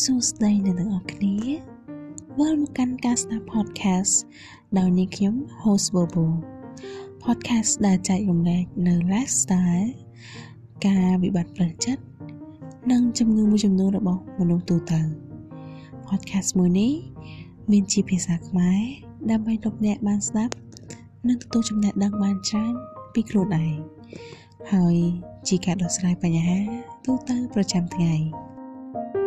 សួស្តីអ្នកទាំងអស់គ្នាវិលមកកាន់ការស្ដាប់ podcast ដោយនាងខ្ញុំ host Bobo podcast ដែលចែករំលែកនៅ lifestyle ការវិបត្តិផ្លូវចិត្តនិងជំងឺមួយចំនួនរបស់មនុស្សទូទៅ podcast មួយនេះមានជាភាសាខ្មែរដើម្បីលោកអ្នកបានស្ដាប់និងទទួលចំណេះដឹងបានច្រើនពីខ្លួនឯងហើយជាការដោះស្រាយបញ្ហាទូទៅប្រចាំថ្ងៃ។